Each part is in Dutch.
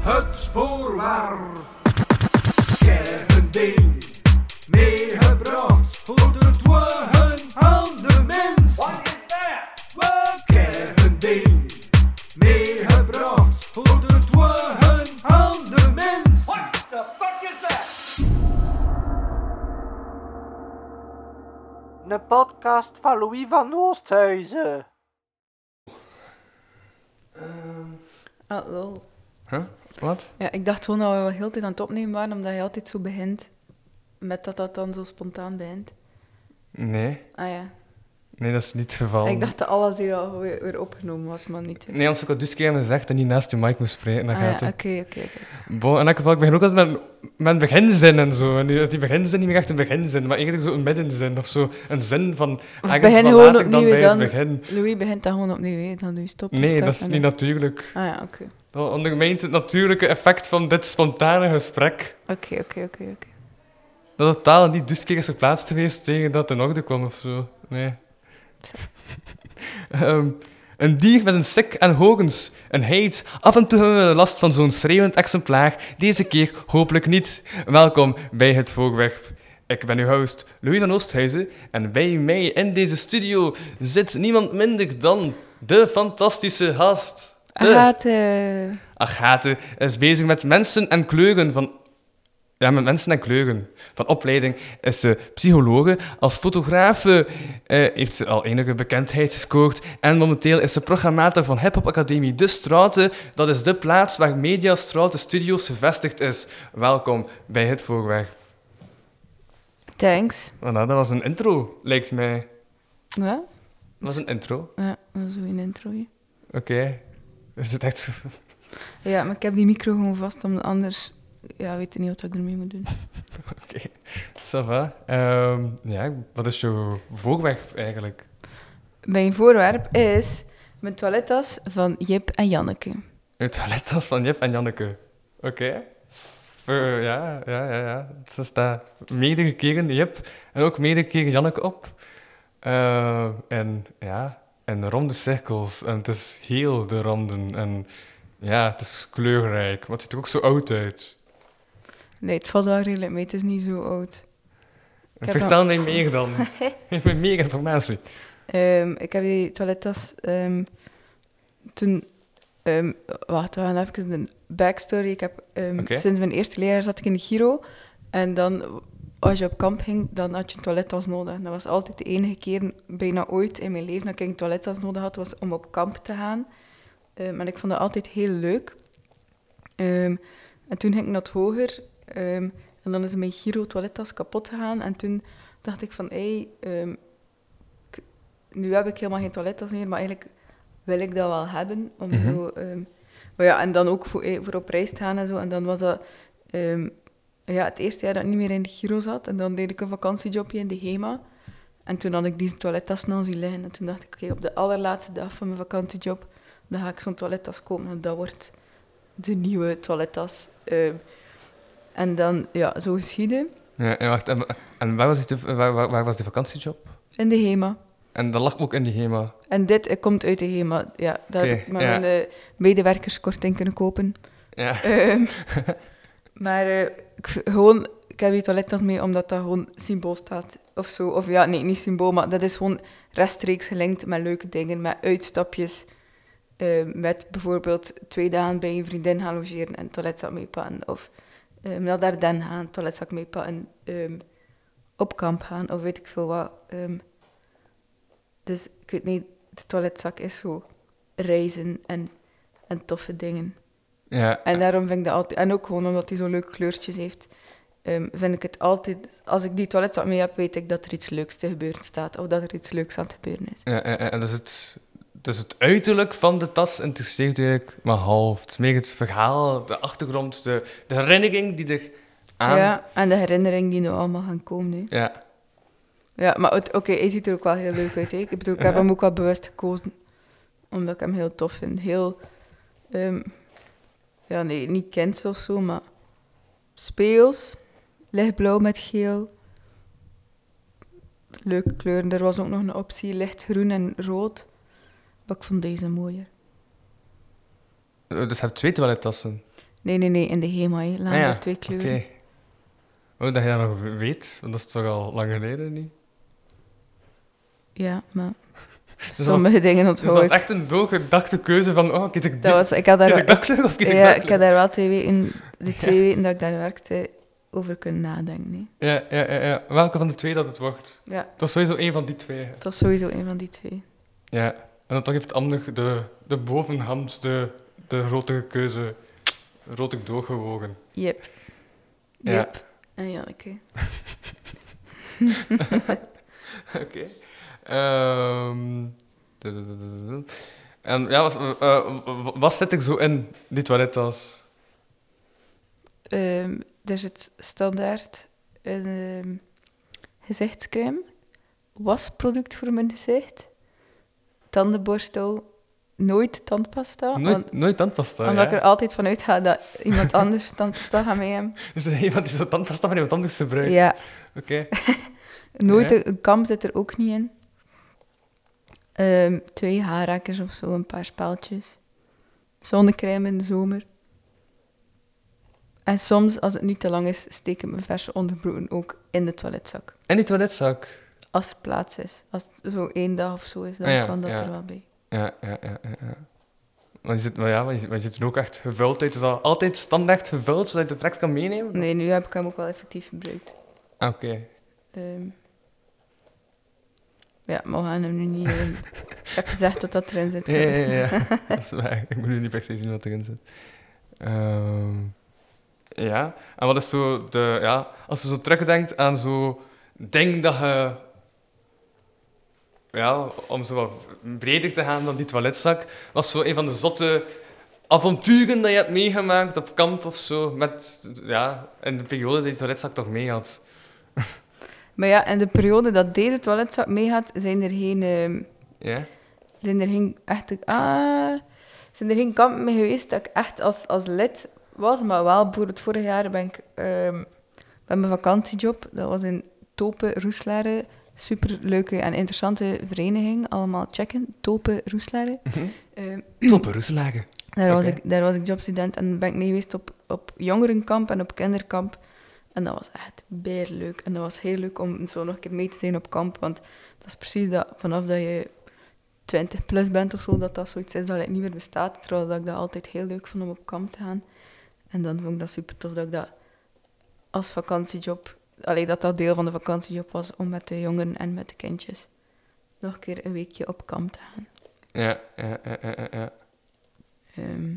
Het voorwaar. Ding meegebracht voor de dwagen aan de mens. Wat is dat? We een ding meegebracht voor de dwagen aan de mens. What the fuck is that? Een podcast van Louis van Oosthuizen. Ah, lol. Huh? Wat? Ja, ik dacht gewoon dat we wel heel tijd aan het opnemen waren, omdat je altijd zo begint met dat dat dan zo spontaan begint. Nee. Ah ja. Nee, dat is niet het geval. Ik dacht dat alles hier al weer, weer opgenomen was, maar niet. Dus. Nee, als ik dus keer gezegd en niet naast je mic moest spreken, dan ah, gaat ja, het. oké, oké, oké. Bon, in elk geval, ik begin ook altijd met, met een beginzin en zo. En nu is die beginzin niet meer echt een beginzin, maar eigenlijk zo een middenzin of zo. Een zin van, ergens begin van laat ik dan bij het begin. Louis begint dan gewoon opnieuw, dan doe je stop. Nee, dat is niet dan- natuurlijk. Ah ja, oké. Dat ondermijnt het natuurlijke effect van dit spontane gesprek. Oké, oké, oké, oké. Dat het taal niet dus keer is geplaatst geweest tegen dat het in orde kwam of zo. Nee. Ehm, een dier met een sik en hogens, een heid. Af en toe hebben we last van zo'n schreeuwend exemplaar. Deze keer hopelijk niet. Welkom bij het voorwerp. Ik ben uw host Louis van Oosthuizen en bij mij in deze studio zit niemand minder dan de fantastische gast. De Agathe. Agathe is bezig met mensen en kleuren van... Ja, met mensen en kleuren. Van opleiding is ze psychologe. Als fotografe eh, heeft ze al enige bekendheid gescoord. En momenteel is ze programmator van Hip Hop Academie De Straten. Dat is de plaats waar Media Straten Studios gevestigd is. Welkom bij het voorwerp. Thanks. Voilà, dat was een intro, lijkt mij. Ja? Dat was een intro. Ja, dat is een intro. Oké. Is het echt zo... Ja, maar ik heb die micro gewoon vast, omdat anders... Ja, weet niet wat ik ermee moet doen. Oké, va. Ehm, ja, wat is jouw voorwerp eigenlijk? Mijn voorwerp is mijn toilettas van Jip en Janneke. Het toilettas van Jip en Janneke. Oké. Ja, ja, ja, ja. Ze staat meerdere keren Jip en ook meerdere keren Janneke op. Eh, en ja, en ronde cirkels. En het is heel de randen. En ja, het is kleurrijk. Maar het ziet er ook zo oud uit. Nee, het valt wel redelijk mee. Het is niet zo oud. heb Vertel mij meer dan. Geef me meer informatie. Ehm, ik heb die toilettas ehm, toen... ehm, wacht, we gaan even een backstory. Ik heb. Sinds mijn eerste leerjaar zat ik in de Giro. En dan, als je op kamp ging, dan had je een toilettas nodig. En dat was altijd de enige keer, bijna ooit in mijn leven, dat ik een toilettas nodig had, was om op kamp te gaan. En ik vond dat altijd heel leuk. En toen ging ik wat hoger. Ehm, en dan is mijn Giro toilettas kapot gegaan. En toen dacht ik van, hé, ehm, k- nu heb ik helemaal geen toilettas meer, maar eigenlijk wil ik dat wel hebben. Om Mhm. zo, ehm, maar ja, en dan ook voor, eh, voor op reis te gaan en zo. En dan was dat ehm, ja, het eerste jaar dat ik niet meer in de Giro zat. En dan deed ik een vakantiejobje in de HEMA. En toen had ik die toilettas snel zien liggen. En toen dacht ik, oké, op de allerlaatste dag van mijn vakantiejob, dan ga ik zo'n toilettas kopen. En dat wordt de nieuwe toilettas. Ehm, en dan, ja, zo geschieden. Ja, en wacht, en, en waar, was die, waar, waar, waar was die vakantiejob? In de HEMA. En dat lag ook in die HEMA. En dit eh, komt uit de HEMA. Ja, daar Oké, heb ik met ja. mijn eh, medewerkerskorting kunnen kopen. Ja. Ehm, maar eh, ik, gewoon, ik heb die toilettas mee omdat dat gewoon symbool staat. Of zo. Of ja, nee, niet symbool, maar dat is gewoon rechtstreeks gelinkt met leuke dingen, met uitstapjes. eh, met bijvoorbeeld twee dagen bij een vriendin gaan logeren en toiletzak meepakken. Of eh, naar Dardenne gaan, toiletzak meepakken. ehm op kamp gaan, of weet ik veel wat. ehm. dus ik weet niet, de toiletzak is zo reizen en, en toffe dingen. ja. En daarom vind ik dat altijd... En ook gewoon omdat hij zo leuke kleurtjes heeft, ehm, vind ik het altijd... Als ik die toiletzak mee heb, weet ik dat er iets leuks te gebeuren staat. Of dat er iets leuks aan het gebeuren is. Ja, en, en dus, het, dus het uiterlijk van de tas interesseert eigenlijk. Het is meer het verhaal, de achtergrond, de, de herinnering die er aan... Ja, en de herinnering die nu allemaal gaan komen. Hè. Ja. Ja, maar oké, hij ziet er ook wel heel leuk uit. Hè. Ik bedoel, ik heb Ja. hem ook wel bewust gekozen. Omdat ik hem heel tof vind. Heel... ehm, ja, nee, niet kinds of zo, maar... Speels. Lichtblauw met geel. Leuke kleuren. Er was ook nog een optie lichtgroen en rood. Maar ik vond deze mooier. Eh, Dus je hebt twee toilettassen. Nee, nee, nee, in de HEMA lagen Ah ja, er twee kleuren. Oké. Oh, dat je dat nog weet, want dat is toch al lang geleden niet? Ja, maar dat sommige dingen Dus dat onthoud ik. echt een doorgedachte keuze van, oh, kies ik dit, Dat was, ik had kies ik dat kleur of kies ik ja, dat ik kleur? had daar wel twee weken, die twee weken dat ik daar werkte, over kunnen nadenken. Ja, ja, ja, ja. Welke van de twee dat het wordt? Ja, Het was sowieso één van die twee. het was sowieso een van die twee. Ja. En dan toch heeft Ander de, de bovenhand de, de keuze rood ik doorgewogen. Yep. Ja. Yep. En ja, oké. Oké. Ehm. En ja, wat, eh, wat- wat zit ik zo in die toilettas? Ehm, er zit standaard een gezichtscrème, wasproduct voor mijn gezicht, tandenborstel, nooit tandpasta. Nooit, want- nooit tandpasta, omdat ik ja? er altijd van uitga dat iemand anders tandpasta gaat mee hebben. Er iemand die zo tandpasta van iemand anders gebruikt? Ja, Oké. nooit Ja. een, kam zit er ook niet in. Ehm, twee haarrakkers of zo, een paar spaaltjes. Zonnecrème in de zomer. En soms, als het niet te lang is, steek ik mijn verse onderbroeken ook in de toiletzak. En die toiletzak? Als er plaats is. Als het zo één dag of zo is, dan Ah ja, kan dat ja. er wel bij. Ja, ja, ja, ja. Maar je zit, maar ja, maar je, maar je zit ook echt gevuld uit. Is dat altijd standaard gevuld, zodat je het direct kan meenemen? Nee, nu heb ik hem ook wel effectief gebruikt. Ah, Oké. Ehm, ja, maar we gaan hem nu niet... ehm, ik heb gezegd dat dat erin zit. Ja, ja, ja, ja. dat is waar. Ik moet nu niet per se zien wat erin zit. Ehm, ja, en wat is zo de... Ja, als je zo terugdenkt aan zo ding dat je... Ja, om zo wat breder te gaan dan die toiletzak, was zo een van de zotte avonturen dat je hebt meegemaakt op kamp of zo, met, ja, in de periode dat die toiletzak toch mee had. Maar ja, in de periode dat deze toiletzak meegaat, zijn er geen... Ja? zijn er geen echte... Ah, zijn er geen kampen mee geweest dat ik echt als, als lid was. Maar wel, bijvoorbeeld vorig jaar ben ik ehm bij mijn vakantiejob. Dat was in Topen, Roeslaren. Super leuke en interessante vereniging. Allemaal checken. Topen, Roeslaren. Ehm, Toppe Roeselagen. daar, was ik, daar was ik jobstudent en ben ik mee geweest op, op jongerenkamp en op kinderkamp. En dat was echt leuk. En dat was heel leuk om zo nog een keer mee te zijn op kamp. Want dat is precies dat, vanaf dat je 20 plus bent of zo, dat dat zoiets is dat het niet meer bestaat. Terwijl dat ik dat altijd heel leuk vond om op kamp te gaan. En dan vond ik dat super tof dat ik dat als vakantiejob, alleen dat dat deel van de vakantiejob was om met de jongeren en met de kindjes nog een keer een weekje op kamp te gaan. Ja, ja, ja, ja. Ehm,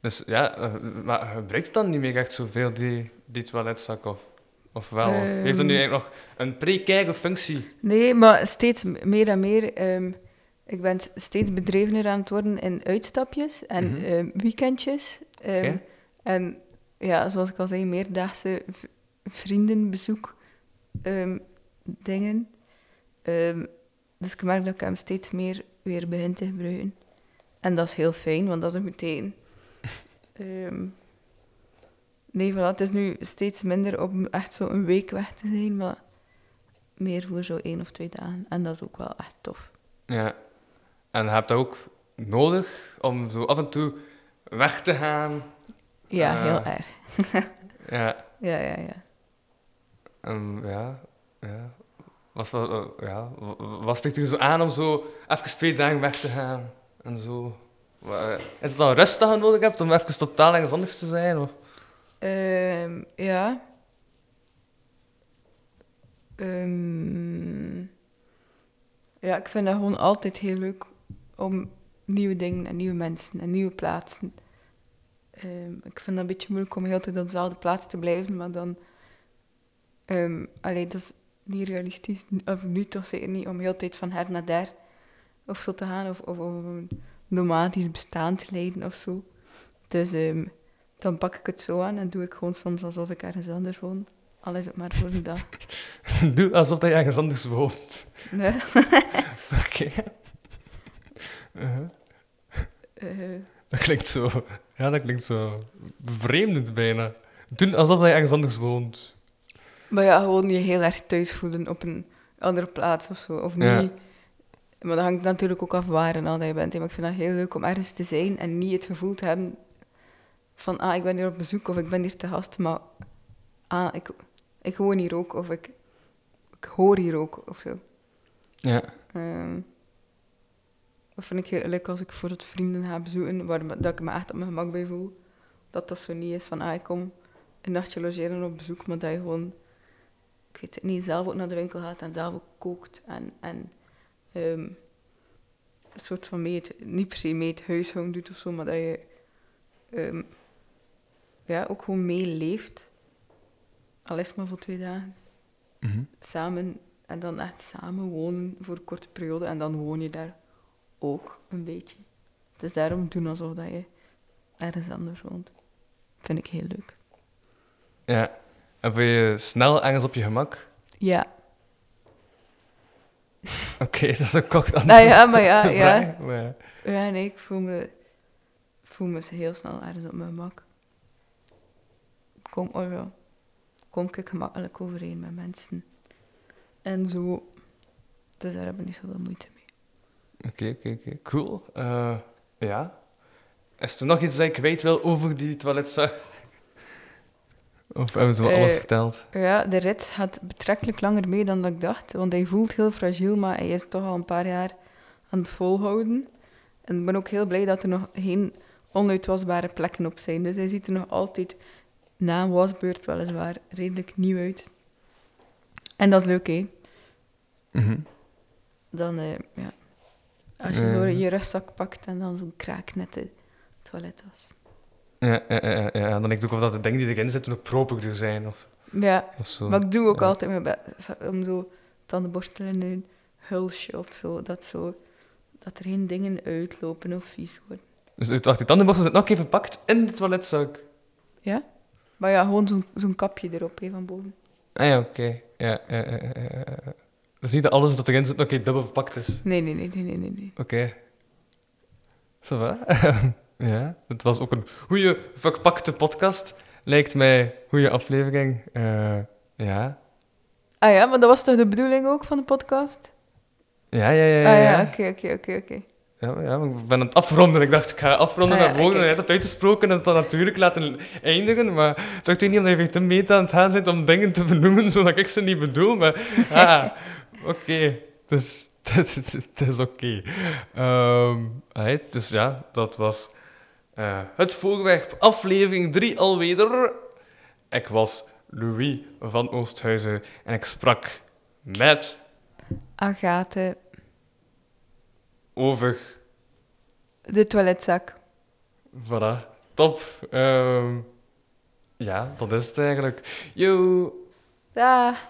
Dus ja, eh, maar gebruikt het dan niet meer echt zoveel, die, die toiletzak? Of, of wel? Heeft dat nu Ehm. eigenlijk nog een precaire functie? Nee, maar steeds meer en meer. ehm, ik ben steeds bedrevener aan het worden in uitstapjes en Mhm. weekendjes. Oké. En ja, zoals ik al zei, meerdaagse vriendenbezoek ehm, dingen. Ehm, dus ik merk dat ik hem steeds meer weer begin te gebruiken. En dat is heel fijn, want dat is een goed teken. Ehm, nee, voilà, het is nu steeds minder om echt zo een week weg te zijn, maar meer voor zo één of twee dagen. En dat is ook wel echt tof. Ja. En je hebt dat ook nodig om zo af en toe weg te gaan. Ja, Ah. heel erg. Ja. Ja, ja, ja. Ja, ja. Was, eh, ja. wa- wa- Wat spreekt u zo aan om zo even twee dagen weg te gaan? En zo. Is het dan rust dat je nodig hebt om even totaal ergens anders te zijn? Of? Ehm, ja. Ehm, ja, ik vind dat gewoon altijd heel leuk om nieuwe dingen en nieuwe mensen en nieuwe plaatsen. Ehm, ik vind dat een beetje moeilijk om heel tijd op dezelfde plaats te blijven, maar dan... ehm allee, dat is niet realistisch, of nu toch zeker niet, om heel de tijd van her naar daar of zo te gaan, of, of, of een nomadisch bestaan te leiden of zo. Dus ehm, dan pak ik het zo aan en doe ik gewoon soms alsof ik ergens anders woon. Al is het maar voor een dag. Doe alsof dat je ergens anders woont. Nee. Oké. Uh-huh. Eh, Dat klinkt zo... Ja, dat klinkt zo bevreemdend bijna. Doen alsof dat je ergens anders woont. Maar ja, gewoon je heel erg thuis voelen op een andere plaats of zo. Of niet, Ja. Maar dat hangt natuurlijk ook af waar en al dat je bent. hè. Maar ik vind dat heel leuk om ergens te zijn en niet het gevoel te hebben van, ah, ik ben hier op bezoek of ik ben hier te gast, maar ah, ik, ik woon hier ook of ik, ik hoor hier ook of zo. Ja. Ehm, dat vind ik heel leuk als ik voor het vrienden ga bezoeken, waar dat ik me echt op mijn gemak bij voel. Dat dat zo niet is van, ah, ik kom een nachtje logeren op bezoek, maar dat je gewoon, ik weet het niet, zelf ook naar de winkel gaat en zelf ook kookt. En, en ehm, een soort van mee het, niet per se mee het huishouden doet of zo, maar dat je ehm, ja, ook gewoon meeleeft. Al is het maar voor twee dagen Mhm. samen en dan echt samen wonen voor een korte periode en dan woon je daar ook een beetje. Dus daarom doen alsof dat je ergens anders woont. Vind ik heel leuk. Ja. En voel je snel ergens op je gemak? Ja, Oké, dat is een kort antwoord. Ah, ja, maar ja, ja. maar ja. ja nee, ik voel me, voel me heel snel ergens op mijn gemak. Kom, oh ja, kom ik gemakkelijk overeen met mensen. En zo. Dus daar hebben we niet zoveel moeite mee. Oké, oké, oké. Cool. Eh, ja. Is er nog iets dat ik kwijt wil over die toiletzak? Of hebben ze wel alles Eh, verteld? Ja, de rit gaat betrekkelijk langer mee dan dat ik dacht. Want hij voelt heel fragiel, maar hij is toch al een paar jaar aan het volhouden. En ik ben ook heel blij dat er nog geen onuitwasbare plekken op zijn. Dus hij ziet er nog altijd, na een wasbeurt weliswaar, redelijk nieuw uit. En dat is leuk, hè. Mhm. Dan, eh, ja. Als je Eh. zo je rugzak pakt en dan zo'n kraaknette toilettas. Ja, ja, ja, ja, ja. Dan denk ik ook of dat de dingen die erin zitten ook properder zijn. Of, Ja, of zo. maar ik doe ook Ja. altijd mijn best om zo tandenborstel in een hulsje of zo. Dat, zo. dat er geen dingen uitlopen of vies worden. Dus wacht, die tandenborstel zit nog even verpakt in de toiletzak. Ja? Maar ja, gewoon zo'n zo'n kapje erop hè, van boven. Ah ja, oké. Ja, ja, ja, ja, ja, ja. Dus niet dat alles dat erin zit nog even dubbel verpakt is. Nee, nee, nee, nee, nee, nee. Oké. Zo va? ja, het was ook een goede verpakte podcast. Lijkt mij goede aflevering. Eh, ja. Ah ja, maar dat was toch de bedoeling ook van de podcast? Ja, ja, ja. ja, ah ja. oké, oké, oké, oké. Ja, ja, ik ben aan het afronden. Ik dacht, ik ga afronden Ah, ja, naar hebt het uitgesproken en het dan natuurlijk laten eindigen. Maar ik dacht niet omdat je te meta aan het gaan bent om dingen te benoemen zodat ik ze niet bedoel. Maar ah, oké. Dus het is, het is oké. Ehm, dus ja, dat was eh, het voorwerp. Aflevering 3 alweer. Ik was Louis van Oosthuizen en ik sprak met Agathe, over de toiletzak. Voilà, top. Ehm, ja, dat is het eigenlijk. Yo. Dag.